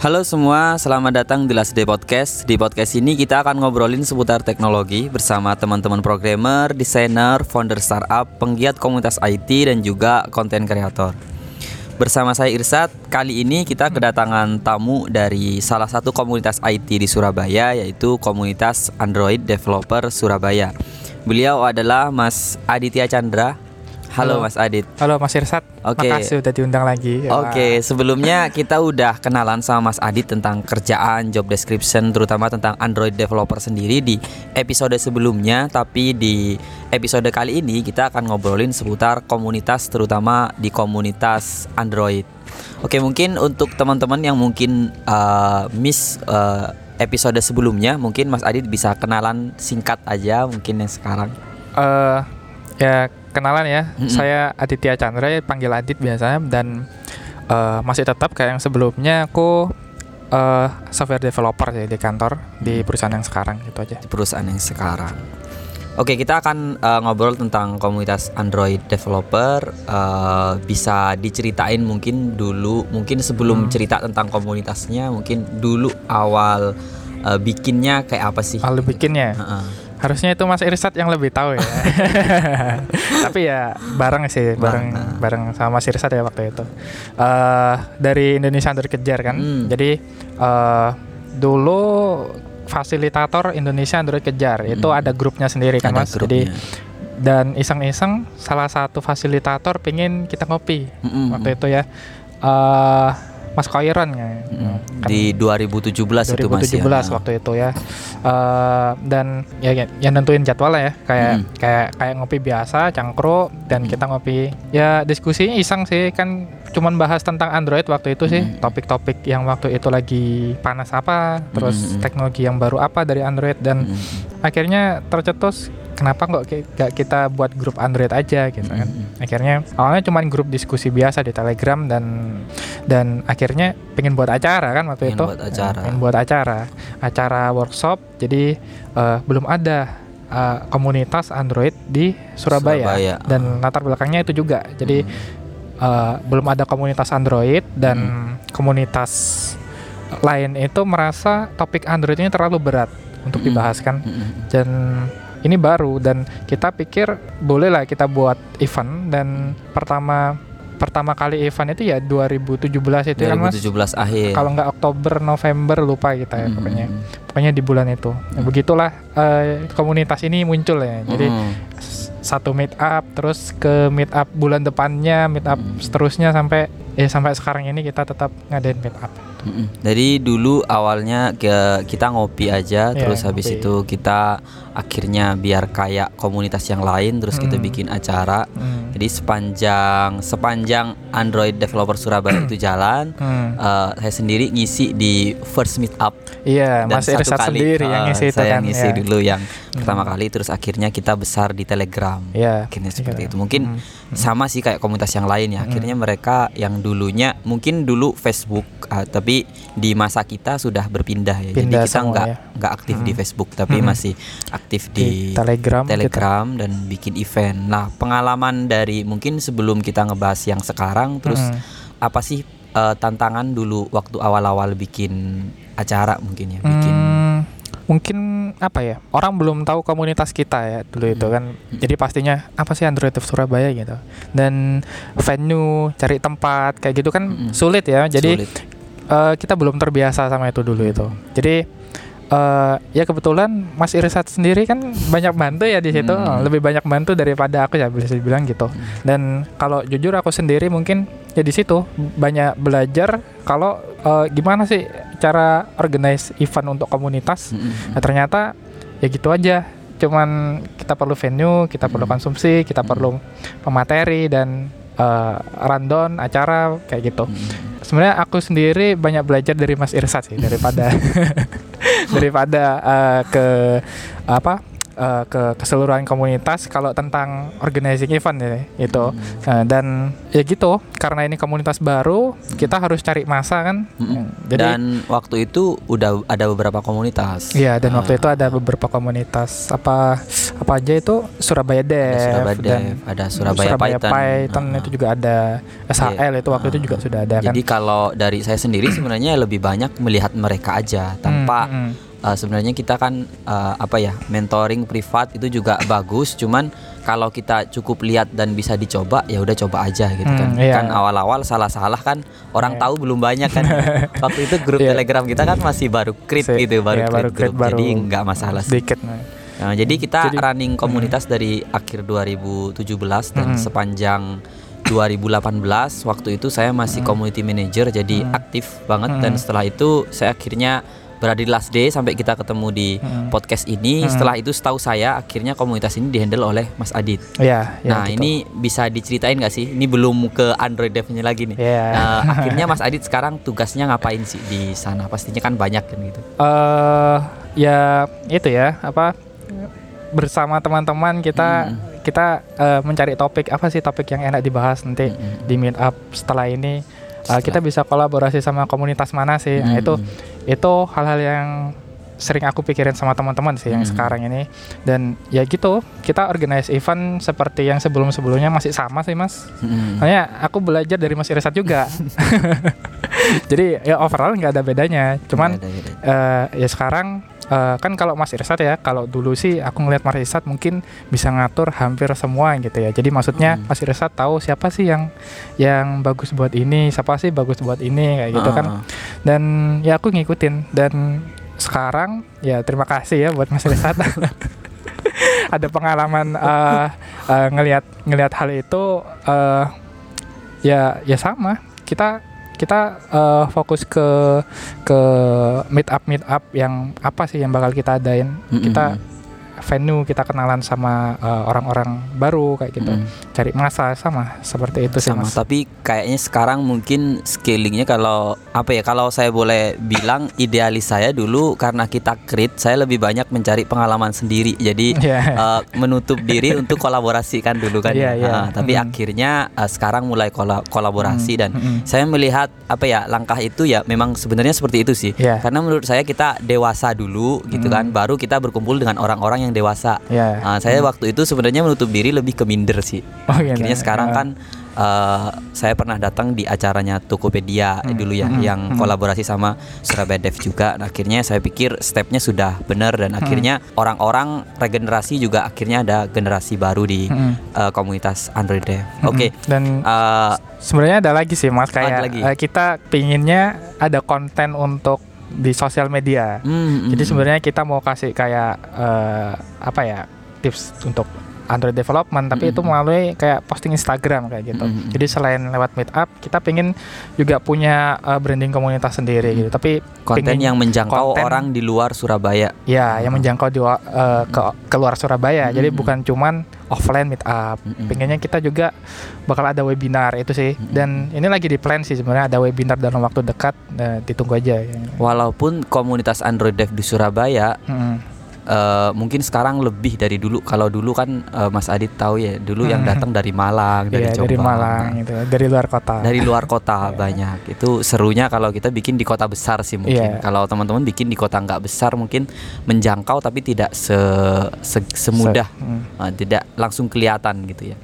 Halo semua, selamat datang di Last Day Podcast. Di podcast ini kita akan ngobrolin seputar teknologi bersama teman-teman programmer, desainer, founder startup, penggiat komunitas IT dan juga konten kreator. Bersama saya Irsat, kali ini kita kedatangan tamu dari salah satu komunitas IT di Surabaya yaitu komunitas Android Developer Surabaya. Beliau adalah Mas Aditya Chandra Halo, Halo Mas Adit. Halo Mas Irsat. Oke. Okay. Makasih udah diundang lagi. Oke, okay. sebelumnya kita udah kenalan sama Mas Adit tentang kerjaan, job description, terutama tentang Android developer sendiri di episode sebelumnya. Tapi di episode kali ini kita akan ngobrolin seputar komunitas, terutama di komunitas Android. Oke, okay, mungkin untuk teman-teman yang mungkin uh, miss uh, episode sebelumnya, mungkin Mas Adit bisa kenalan singkat aja, mungkin yang sekarang. Uh, ya kenalan ya. Mm-hmm. Saya Aditya Chandra, panggil Adit biasanya dan uh, masih tetap kayak yang sebelumnya aku uh, software developer sih di kantor di perusahaan yang sekarang gitu aja. Di perusahaan yang sekarang. Oke, kita akan uh, ngobrol tentang komunitas Android developer. Uh, bisa diceritain mungkin dulu, mungkin sebelum hmm. cerita tentang komunitasnya, mungkin dulu awal uh, bikinnya kayak apa sih? Awal bikinnya. Uh-uh harusnya itu Mas Irsat yang lebih tahu ya. Tapi ya bareng sih, bareng nah. bareng sama Mas Irsat ya waktu itu. Uh, dari Indonesia Kejar kan. Hmm. Jadi uh, dulu fasilitator Indonesia Android Kejar itu hmm. ada grupnya sendiri kan ada Mas. Grupnya. Jadi dan iseng-iseng salah satu fasilitator pingin kita ngopi -hmm. waktu itu ya. Uh, Mas Koiron ya. Hmm. Kan, di 2017, 2017 itu Mas ya. waktu itu ya. Uh, dan ya, ya yang nentuin jadwal ya kayak hmm. kayak kayak ngopi biasa, cangkru dan hmm. kita ngopi. Ya diskusinya iseng sih kan cuman bahas tentang Android waktu itu sih, hmm. topik-topik yang waktu itu lagi panas apa, terus hmm. teknologi yang baru apa dari Android dan hmm. akhirnya tercetus kenapa kok gak kita buat grup Android aja gitu kan mm-hmm. akhirnya awalnya cuma grup diskusi biasa di Telegram dan dan akhirnya pengen buat acara kan waktu pengen itu buat acara. pengen buat acara acara workshop jadi uh, belum ada uh, komunitas Android di Surabaya, Surabaya. dan latar belakangnya itu juga jadi hmm. uh, belum ada komunitas Android dan hmm. komunitas lain itu merasa topik Android ini terlalu berat untuk dibahas kan dan ini baru dan kita pikir bolehlah kita buat event dan pertama pertama kali event itu ya 2017 itu 2017 kan mas 2017 akhir. Kalau nggak Oktober November lupa kita ya hmm. pokoknya pokoknya di bulan itu. Nah, begitulah uh, komunitas ini muncul ya. Jadi hmm. satu meet up terus ke meet up bulan depannya meet up hmm. seterusnya sampai ya sampai sekarang ini kita tetap ngadain meet up Mm-mm. Jadi dulu awalnya ke, kita ngopi aja, yeah, terus habis ngopi. itu kita akhirnya biar kayak komunitas yang lain, terus mm. kita bikin acara. Mm. Jadi sepanjang sepanjang Android Developer Surabaya itu jalan, mm. uh, saya sendiri ngisi di first meet up. Iya, yeah, Mas satu kali sendiri uh, yang ngisi itu saya kan, ngisi yeah. dulu yang mm. pertama kali, terus akhirnya kita besar di Telegram. Yeah. Akhirnya seperti yeah. itu. Mungkin mm. sama sih kayak komunitas yang lain ya. Akhirnya mm. mereka yang dulunya mungkin dulu Facebook, uh, tapi tapi di masa kita sudah berpindah ya. Pindah Jadi kita nggak ya. nggak aktif hmm. di Facebook tapi hmm. masih aktif di, di Telegram, Telegram kita. dan bikin event. Nah, pengalaman dari mungkin sebelum kita ngebahas yang sekarang terus hmm. apa sih uh, tantangan dulu waktu awal-awal bikin acara mungkin ya, bikin hmm, mungkin apa ya orang belum tahu komunitas kita ya dulu itu hmm. kan hmm. jadi pastinya apa sih Android of Surabaya gitu dan venue cari tempat kayak gitu kan hmm. sulit ya jadi sulit uh, kita belum terbiasa sama itu dulu itu. Jadi uh, ya kebetulan Mas Irsat sendiri kan banyak bantu ya di situ, hmm. lebih banyak bantu daripada aku ya bisa dibilang gitu. Hmm. Dan kalau jujur aku sendiri mungkin ya di situ banyak belajar kalau uh, gimana sih cara organize event untuk komunitas. Hmm. Nah, ternyata ya gitu aja. Cuman kita perlu venue, kita hmm. perlu konsumsi, kita hmm. perlu pemateri dan uh, rundown acara kayak gitu. Hmm sebenarnya aku sendiri banyak belajar dari Mas Irsat sih daripada daripada uh, ke apa eh, ke keseluruhan komunitas kalau tentang organizing event ya itu Hmm. Nah, dan ya gitu karena ini komunitas baru kita harus cari masa kan Mm-mm. jadi Dan waktu itu udah ada beberapa komunitas. Iya dan Ah, waktu itu ada beberapa komunitas apa apa aja itu Surabaya Dev ada Surabaya dan Dev, ada Surabaya, Python. Python Ah, itu juga ada SHL itu waktu itu Ah. juga sudah ada kan. Jadi kalau dari saya sendiri sebenarnya lebih banyak melihat mereka aja tanpa Hmm, hmm. Uh, sebenarnya kita kan uh, apa ya mentoring privat itu juga bagus cuman kalau kita cukup lihat dan bisa dicoba ya udah coba aja gitu kan Hmm, iya. kan awal-awal salah-salah kan orang Iya. tahu belum banyak kan waktu itu grup Iya. telegram kita kan masih baru create Si- gitu baru iya, create baru create, grup jadi nggak masalah sedikit. nah. Nah, jadi kita Jadi- running komunitas dari akhir 2017 dan Mhm. sepanjang 2018 waktu itu saya masih community manager jadi Mhm. aktif banget dan Mhm. setelah itu saya akhirnya berada di last day sampai kita ketemu di Mhm. podcast ini. Mhm. Setelah itu setahu saya akhirnya komunitas ini dihandle oleh Mas Adit. Iya, ya, nah gitu. ini bisa diceritain nggak sih? Ini belum ke Android Devnya lagi nih. Iya. Nah, akhirnya Mas Adit sekarang tugasnya ngapain sih di sana? Pastinya kan banyak kan gitu. eh ya itu ya apa bersama teman-teman kita Hmm. kita eh, mencari topik apa sih topik yang enak dibahas nanti Mm-mm. di meet up setelah ini Setelah- kita bisa kolaborasi sama komunitas mana sih nah, itu Mm-mm. Itu hal-hal yang sering aku pikirin sama teman-teman sih yang Hmm. sekarang ini dan ya gitu kita organize event seperti yang sebelum-sebelumnya masih sama sih mas Mm-mm. Makanya aku belajar dari Mas Irsat juga jadi ya overall nggak ada bedanya cuman Nggak ada bedanya. eh, ya sekarang eh, kan kalau Mas Irsat ya kalau dulu sih aku ngeliat Mas Irsat mungkin bisa ngatur hampir semua gitu ya. Jadi maksudnya Hmm. Mas Irsat tahu siapa sih yang yang bagus buat ini siapa sih bagus buat ini kayak gitu kan. Ah, dan ya aku ngikutin. Dan sekarang ya terima kasih ya buat Mas Irsat. Ada pengalaman eh, eh, ngelihat ngelihat hal itu eh, ya ya sama. Kita kita eh, fokus ke ke meet up meet up yang apa sih yang bakal kita adain Mm-mm. kita venue kita kenalan sama eh, orang-orang baru kayak gitu Mm-mm. Cari masa sama seperti itu sih sama mas tapi kayaknya sekarang mungkin scalingnya kalau apa ya kalau saya boleh bilang idealis saya dulu karena kita create saya lebih banyak mencari pengalaman sendiri jadi Iya. eh, menutup diri untuk kolaborasi kan dulu kan Iya, ya. iya. Ah, tapi Mm. akhirnya eh, sekarang mulai kola- kolaborasi Mm, dan mm, mm. saya melihat apa ya langkah itu ya memang sebenarnya seperti itu sih Iya. karena menurut saya kita dewasa dulu gitu Mm. kan baru kita berkumpul dengan orang-orang yang dewasa ya Ah, saya waktu itu sebenarnya menutup diri lebih ke minder sih Oh, gitu. akhirnya sekarang Ah. kan eh, saya pernah datang di acaranya Tokopedia Hmm, dulu ya hmm, yang hmm. kolaborasi sama Surabaya Dev juga Nah, akhirnya saya pikir stepnya sudah benar dan Hmm. akhirnya orang-orang regenerasi juga akhirnya ada generasi baru di Mm, eh, komunitas Android Dev mm, oke mm. dan eh, sebenarnya ada lagi sih mas kayak lagi? eh, kita pinginnya ada konten untuk di sosial media hmm, jadi hmm, sebenarnya kita mau kasih kayak eh, apa ya tips untuk Android development tapi Mm-mm. itu melalui kayak posting Instagram kayak gitu Mm-mm. jadi selain lewat meetup kita pengen juga punya eh, branding komunitas sendiri gitu tapi konten yang menjangkau konten- orang di luar Surabaya ya yang menjangkau di eh, ke keluar Surabaya jadi Mm-mm. bukan cuman offline meetup Mm-mm. pengennya kita juga bakal ada webinar itu sih Mm-mm. dan ini lagi di plan sih sebenarnya ada webinar dalam waktu dekat eh, ditunggu aja walaupun komunitas Android Dev di Surabaya Mm-mm. Eh, mungkin sekarang lebih dari dulu. Kalau dulu kan eh, Mas Adit tahu ya dulu yang Hmm. datang dari Malang dari Iya, Jombang. Dari Malang gitu dari luar kota. Dari luar kota Iya. banyak. Itu serunya kalau kita bikin di kota besar sih mungkin. Iya. kalau teman-teman bikin di kota nggak besar mungkin menjangkau tapi tidak se, se- semudah. Se- eh, tidak langsung kelihatan gitu ya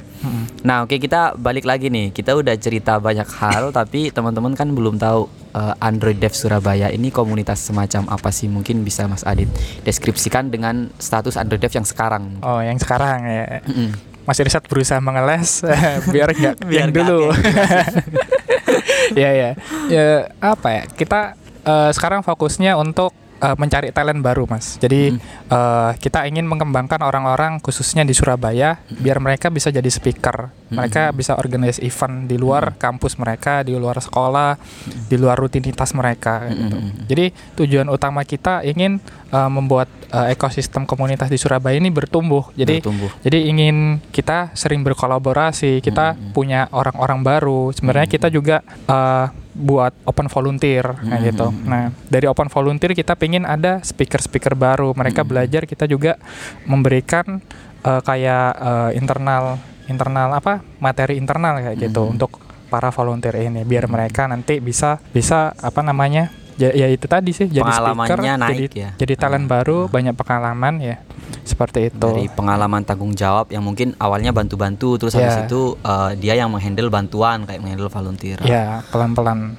Nah oke kita balik lagi nih kita udah cerita banyak hal tapi teman-teman kan belum tahu eh, Android Dev Surabaya ini komunitas semacam apa sih mungkin bisa Mas Adit deskripsikan dengan status Android Dev yang sekarang oh yang sekarang ya Mm-mm. Mas Irsat berusaha mengeles biar nggak Biar yang dulu. ya ya. Ya apa ya? Kita eh, sekarang fokusnya untuk eh, mencari talent baru, Mas. Jadi Mm. eh, kita ingin mengembangkan orang-orang khususnya di Surabaya biar mereka bisa jadi speaker. Mereka bisa organize event di luar kampus mereka, di luar sekolah, di luar rutinitas mereka kayak gitu. Mm-mm. Jadi tujuan utama kita ingin eh, membuat eh, ekosistem komunitas di Surabaya ini bertumbuh. Jadi bertumbuh jadi ingin kita sering berkolaborasi, kita Mm-mm. punya orang-orang baru. Sebenarnya kita juga uh, buat open volunteer kayak Hmm. gitu. Nah, dari open volunteer kita pengen ada speaker-speaker baru. Mereka Hmm. belajar, kita juga memberikan eh, kayak eh, internal internal apa? materi internal kayak gitu Hmm. untuk para volunteer ini biar mereka nanti bisa bisa apa namanya? Ya, ya itu tadi sih jadi speaker, Pengalamannya naik jadi, ya. jadi talent Ah. baru, banyak pengalaman ya. Seperti itu. dari pengalaman tanggung jawab yang mungkin awalnya bantu-bantu terus habis Ya. itu eh, dia yang menghandle bantuan kayak menghandle volunteer. Ya, pelan-pelan.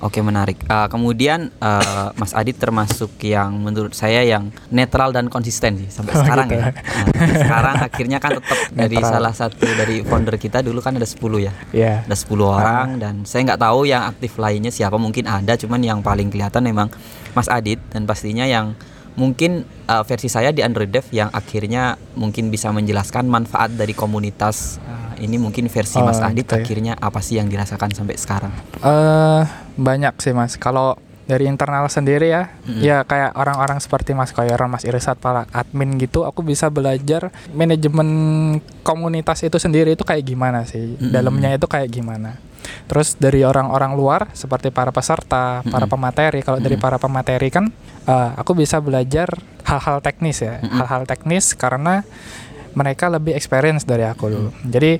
Oke menarik. Eh, kemudian eh, Mas Adit termasuk yang menurut saya yang netral dan konsisten sih sampai Oh, sekarang gitu. ya. Nah, sekarang akhirnya kan tetap dari salah satu dari founder kita dulu kan ada 10 ya. Ya. Ada 10 orang dan saya nggak tahu yang aktif lainnya siapa mungkin ada cuman yang paling kelihatan memang Mas Adit dan pastinya yang mungkin uh, versi saya di Android Dev yang akhirnya mungkin bisa menjelaskan manfaat dari komunitas uh, ini mungkin versi Oh, Mas Adit gitu ya. akhirnya apa sih yang dirasakan sampai sekarang eh banyak sih mas. Kalau dari internal sendiri ya, Mm. ya kayak orang-orang seperti Mas Koyoran, Mas Irsat, para admin gitu, aku bisa belajar manajemen komunitas itu sendiri itu kayak gimana sih, Mm. dalamnya itu kayak gimana. Terus dari orang-orang luar seperti para peserta, para Mm-mm. pemateri. Kalau dari Mm-mm. para pemateri kan, eh, aku bisa belajar hal-hal teknis ya, hal-hal teknis karena mereka lebih experience dari aku dulu. Jadi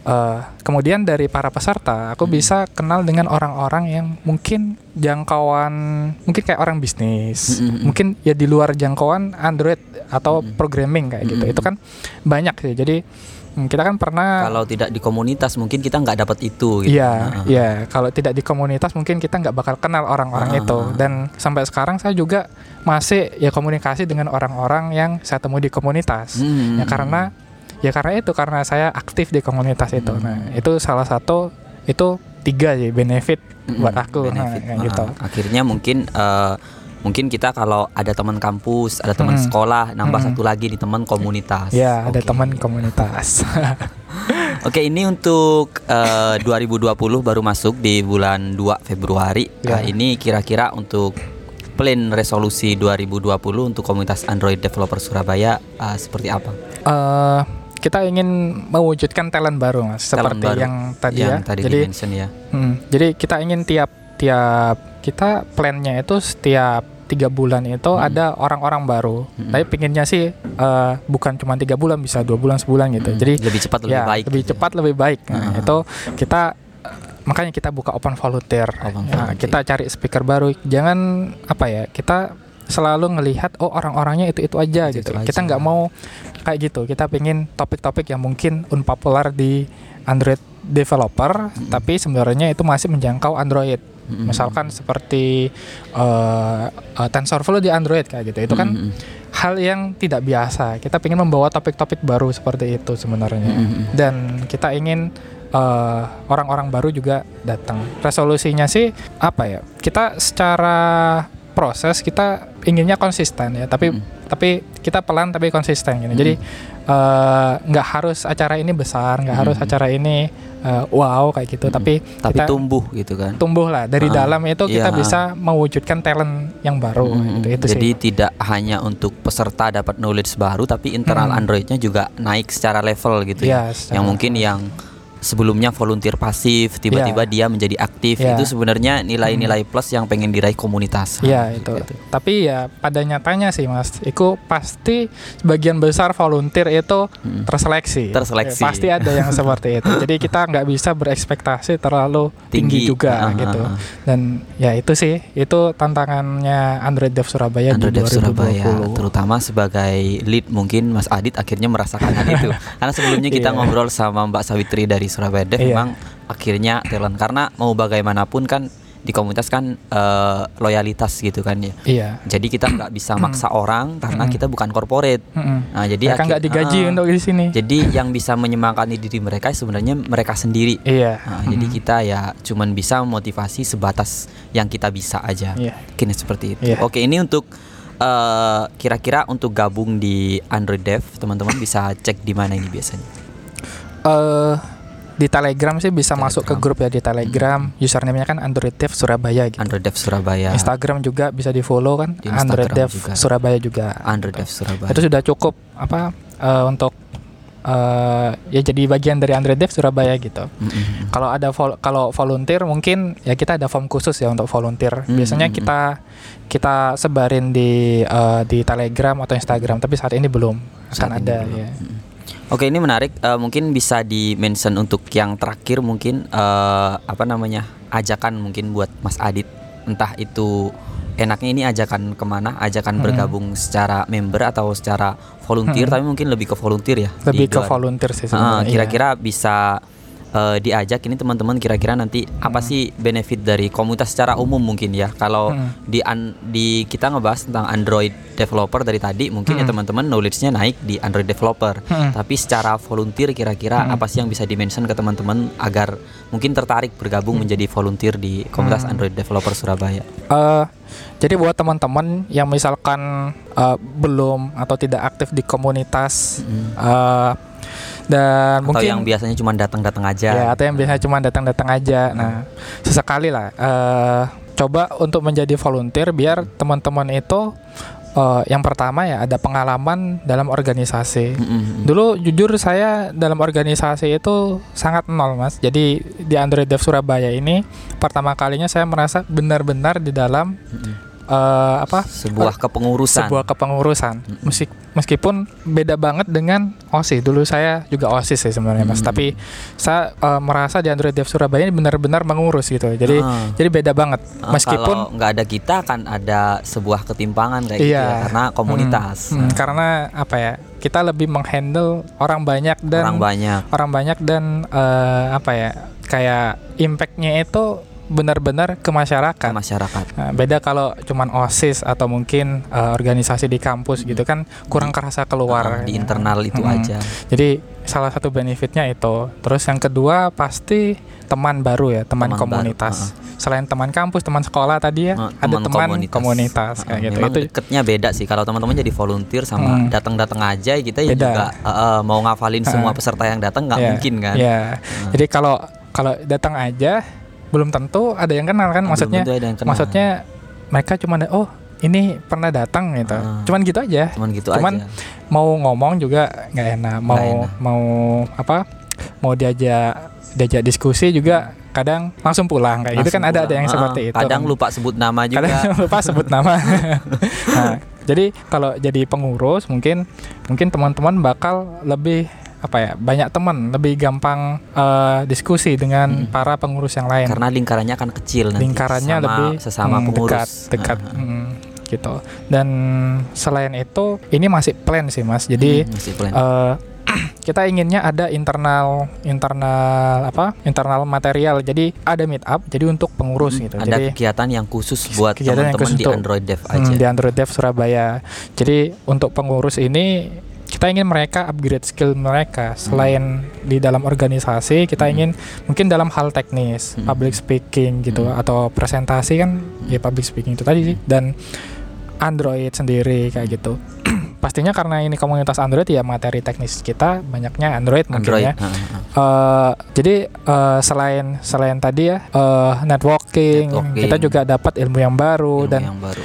eh, kemudian dari para peserta, aku Hmm. bisa kenal dengan orang-orang yang mungkin jangkauan, mungkin kayak orang bisnis, Mm-mm. mungkin ya di luar jangkauan Android atau Mm-mm. programming kayak gitu. Itu kan banyak sih. Jadi mm, kita kan pernah kalau tidak di komunitas mungkin kita nggak dapat itu gitu. Iya, Nah, iya. Kalau tidak di komunitas mungkin kita nggak bakal kenal orang-orang Ah. itu. Dan sampai sekarang saya juga masih ya komunikasi dengan orang-orang yang saya temui di komunitas. Hmm. Ya karena ya karena itu karena saya aktif di komunitas itu. Hmm. Nah itu salah satu itu tiga sih benefit Mm-mm, buat aku. Nah, benefit. kayak Ah, gitu. Akhirnya mungkin eh, mungkin kita kalau ada teman kampus, ada teman Mm-mm. sekolah, nambah Mm-mm. satu lagi nih teman komunitas. Ya ada Oke. teman komunitas. Oke, ini untuk eh, 2020 baru masuk di bulan 2 Februari. Ya. Nah, ini kira-kira untuk plan resolusi 2020 untuk komunitas Android Developer Surabaya eh, seperti apa? Eh, kita ingin mewujudkan talent baru mas, Talent seperti baru yang tadi yang ya. tadi Jadi ya. Hmm, jadi kita ingin tiap tiap kita plannya itu setiap tiga bulan itu Hmm. ada orang-orang baru. Hmm. Tapi pinginnya sih eh, bukan cuma tiga bulan, bisa dua bulan sebulan gitu. Mm, Jadi lebih cepat lebih ya baik. lebih gitu ya. cepat lebih baik. Nah, Ah. itu kita makanya kita buka open volunteer. Open Nah, volunteer. kita cari speaker baru. Jangan apa ya kita selalu ngelihat oh orang-orangnya itu itu aja Itu-itu gitu. aja. Kita nggak mau kayak gitu. Kita pengen topik-topik yang mungkin unpopular di Android developer, Mm-mm. tapi sebenarnya itu masih menjangkau Android. Mm-mm. Misalkan seperti eh, eh, TensorFlow di Android kayak gitu. Itu kan Mm-mm. hal yang tidak biasa. Kita ingin membawa topik-topik baru seperti itu sebenarnya. Mm-mm. Dan kita ingin eh, orang-orang baru juga datang. Resolusinya sih apa ya? Kita secara proses kita inginnya konsisten ya, tapi Mm. tapi kita pelan tapi konsisten gitu. Jadi eh, nggak harus acara ini besar, nggak harus Mm. acara ini eh, wow kayak gitu, Mm. tapi Tapi kita tumbuh gitu kan. tumbuh lah dari Ah, dalam itu kita iya. bisa mewujudkan talent yang baru Mm, gitu. Itu Jadi sih. tidak hanya untuk peserta dapat knowledge baru, tapi internal Mm. Androidnya juga naik secara level gitu ya. Iya, Yang mungkin yang sebelumnya volunteer pasif, tiba-tiba dia menjadi aktif. Iya. Itu sebenarnya nilai-nilai plus yang pengen diraih komunitas. Iya Ah, itu. gitu. Tapi ya pada nyatanya sih mas, itu pasti sebagian besar volunteer itu Mm. terseleksi. Terseleksi. Ya, pasti ada yang seperti itu. Jadi kita nggak bisa berekspektasi terlalu tinggi, Tinggi. juga Ah, gitu. ah, ah. Dan ya itu sih, itu tantangannya Android Dev Surabaya Android di Dev Surabaya, 2020. terutama sebagai lead mungkin Mas Adit akhirnya merasakan hal itu. Karena sebelumnya kita Iya. ngobrol sama Mbak Sawitri dari Surabaya Dev, Iya. memang akhirnya talent karena mau bagaimanapun kan di komunitas kan eh, loyalitas gitu kan ya. Iya. Jadi kita nggak bisa maksa orang karena kita bukan corporate. Mm-mm. Nah, jadi Mereka nggak digaji ah, untuk di sini. Jadi yang bisa menyemangati diri mereka sebenarnya mereka sendiri. Iya. Nah, Jadi kita ya cuman bisa memotivasi sebatas yang kita bisa aja. Iya. Mungkin seperti itu. Iya. Oke, ini untuk eh, kira-kira untuk gabung di Android Dev, teman-teman bisa cek di mana ini biasanya. eh di Telegram sih bisa masuk ke Telegram. grup ya di Telegram. Username-nya kan Android Dev Surabaya gitu. Android Dev Surabaya. Instagram juga bisa di follow kan Di Android Dev juga. Surabaya juga Android Dev Surabaya. itu sudah cukup apa eh, untuk eh, ya jadi bagian dari Android Dev Surabaya gitu. Mm-mm. Kalau ada vol- kalau volunteer mungkin ya kita ada form khusus ya untuk volunteer. Hmm, Biasanya hmm, kita kita sebarin di eh, di Telegram atau Instagram, tapi saat ini belum Saat akan ini ada belum. ya. Oke ini menarik. Eh, mungkin bisa di mention untuk yang terakhir mungkin eh, apa namanya ajakan mungkin buat Mas Adit. Entah itu enaknya ini ajakan ke mana? Ajakan Hmm. bergabung secara member atau secara volunteer? Hmm. Tapi mungkin lebih ke volunteer ya. Lebih ke luar. volunteer sih Ah, sebenarnya. iya. kira-kira bisa eh, diajak ini teman-teman kira-kira nanti apa Hmm. sih benefit dari komunitas secara umum mungkin ya kalau Hmm. di an- di kita ngebahas tentang Android developer dari tadi mungkin ya Hmm. teman-teman knowledge-nya naik di Android developer Hmm. tapi secara volunteer kira-kira Hmm. apa sih yang bisa dimention ke teman-teman agar mungkin tertarik bergabung Hmm. menjadi volunteer di komunitas Android developer Surabaya Eh, jadi buat teman-teman yang misalkan eh, belum atau tidak aktif di komunitas eh, dan atau mungkin yang biasanya cuma datang-datang aja ya atau yang biasanya cuma datang-datang aja. Nah, sesekali lah eh, coba untuk menjadi volunteer biar teman-teman itu eh, yang pertama ya ada pengalaman dalam organisasi. Mm-mm. Dulu jujur saya dalam organisasi itu sangat nol mas. Jadi di Android Dev Surabaya ini pertama kalinya saya merasa benar-benar di dalam Mm-mm. Eh, apa sebuah kepengurusan sebuah kepengurusan. Meski- meskipun beda banget dengan OSIS. Dulu saya juga OSIS sih sebenarnya mas. Mm. Tapi saya eh, merasa di Android Dev Surabaya ini benar-benar mengurus gitu. Jadi Ah. jadi beda banget. Ah, Meskipun nggak ada kita kan ada sebuah ketimpangan kayak gitu Iya. ya karena komunitas Hmm, hmm, karena apa ya? Kita lebih menghandle orang banyak dan orang banyak orang banyak dan eh, apa ya kayak impactnya itu benar-benar ke masyarakat. ke masyarakat Nah, beda kalau cuman osis atau mungkin eh, organisasi di kampus gitu kan kurang kerasa keluar Ah, di internal itu Mm-mm. aja Jadi salah satu benefitnya itu. Terus yang kedua pasti teman baru ya, teman, Teman komunitas. Selain teman kampus, teman sekolah tadi ya, Ah, ada teman komunitas, Ah, kayak gitu. memang Itu deketnya beda sih kalau teman-teman jadi volunteer sama Hmm. datang-datang aja kita ya Beda. juga eh, eh, mau ngafalin semua Ah. peserta yang datang nggak Ya, mungkin kan ya. Ah. Jadi kalau kalau datang aja belum tentu ada yang kenal kan maksudnya. ada kenal. Maksudnya mereka cuma oh ini pernah datang gitu. Ah. Cuman gitu aja. cuman gitu cuman aja Mau ngomong juga nggak enak. Mau enak. mau apa? Mau diajak diajak diskusi juga kadang langsung pulang kayak gitu Langsung kan ada ada pulang. yang Ah, seperti itu. kadang lupa sebut nama juga Kadang lupa sebut nama. nah, jadi kalau jadi pengurus mungkin mungkin teman-teman bakal lebih apa ya banyak teman lebih gampang eh, diskusi dengan para pengurus yang lain. Karena lingkarannya akan kecil nanti lingkarannya sesama- lebih sesama hmm, pengurus. dekat. Dekat hmm, gitu. Dan selain itu ini masih plan sih mas. Jadi hmm, masih plan. eh, kita inginnya ada internal internal apa internal material. Jadi ada meet up jadi untuk pengurus gitu. Hmm, ada jadi kegiatan yang khusus buat teman-teman di Android Dev Hmm, aja. di Android Dev Surabaya. Jadi untuk pengurus ini kita ingin mereka upgrade skill mereka selain di dalam organisasi kita Hmm. ingin mungkin dalam hal teknis Hmm. public speaking gitu Hmm. atau presentasi kan ya public speaking itu tadi sih dan Android sendiri kayak gitu pastinya karena ini komunitas Android ya materi teknis kita banyaknya Android mungkin Android ya. Eh, jadi eh, selain selain tadi ya eh, networking, Networking. kita juga dapat ilmu yang baru Ilmu dan yang baru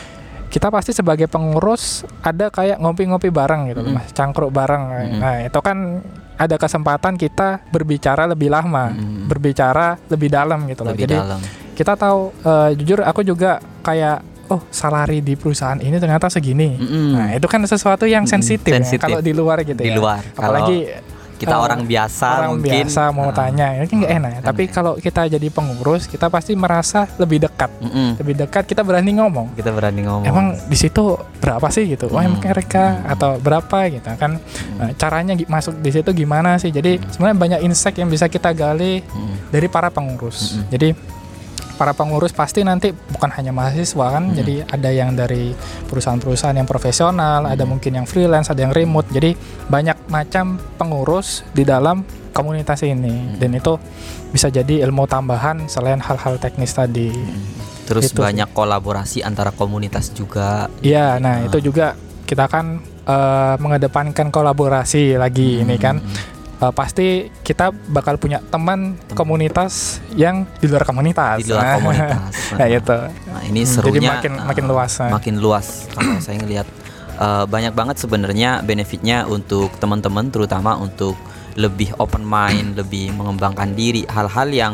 kita pasti sebagai pengurus ada kayak ngopi-ngopi bareng gitu Mm. mas cangkruk bareng Mm-mm. nah itu kan ada kesempatan kita berbicara lebih lama Mm. berbicara lebih dalam gitu loh lebih jadi dalam kita tahu eh, jujur aku juga kayak oh salari di perusahaan ini ternyata segini Mm-mm. nah itu kan sesuatu yang sensitif ya, sensitif. kalau di luar gitu di ya luar apalagi kita eh, orang biasa orang mungkin biasa mau ah, tanya ini kan nggak enak ya. kan tapi kalau kita jadi pengurus kita pasti merasa lebih dekat mm-mm, lebih dekat kita berani ngomong kita berani ngomong emang di situ berapa sih gitu wah Hmm. emang mereka Hmm. atau berapa gitu kan Nah, caranya gi- masuk di situ gimana sih jadi Hmm. sebenarnya banyak insight yang bisa kita gali Mm-mm. dari para pengurus Mm-mm. jadi para pengurus pasti nanti bukan hanya mahasiswa kan Mm-mm. jadi ada yang dari perusahaan-perusahaan yang profesional ada Mm. mungkin yang freelance ada yang remote jadi banyak macam pengurus di dalam komunitas ini Mm. dan itu bisa jadi ilmu tambahan selain hal-hal teknis tadi terus Gitu sih. banyak kolaborasi antara komunitas juga Iya, nah Ah. itu juga kita kan eh, mengedepankan kolaborasi lagi ini kan. Eh, pasti kita bakal punya teman komunitas yang di luar komunitas. di luar Nah, komunitas Nah, itu. nah ini Hmm, serunya jadi makin ah, makin luas. nah. makin luas kalau saya ngelihat uh, banyak banget sebenarnya benefitnya untuk teman-teman terutama untuk lebih open mind, lebih mengembangkan diri, hal-hal yang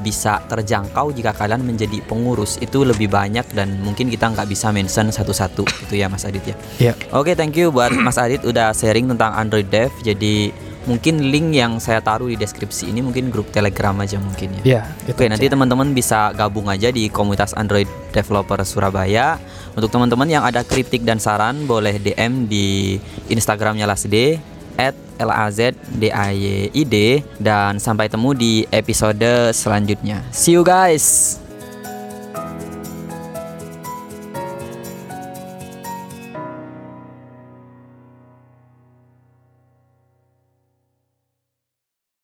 bisa terjangkau jika kalian menjadi pengurus itu lebih banyak dan mungkin kita nggak bisa mention satu-satu itu ya Mas Adit ya. Iya. Oke, thank you buat Mas Adit udah sharing tentang Android Dev. Jadi mungkin link yang saya taruh di deskripsi ini mungkin grup Telegram aja mungkin ya. Iya, Oke, nanti teman-teman bisa gabung aja di komunitas Android Developer Surabaya. Untuk teman-teman yang ada kritik dan saran boleh DM di Instagramnya Lasde at L-A-Z-D-A-Y-I-D dan sampai temu di episode selanjutnya. See you guys.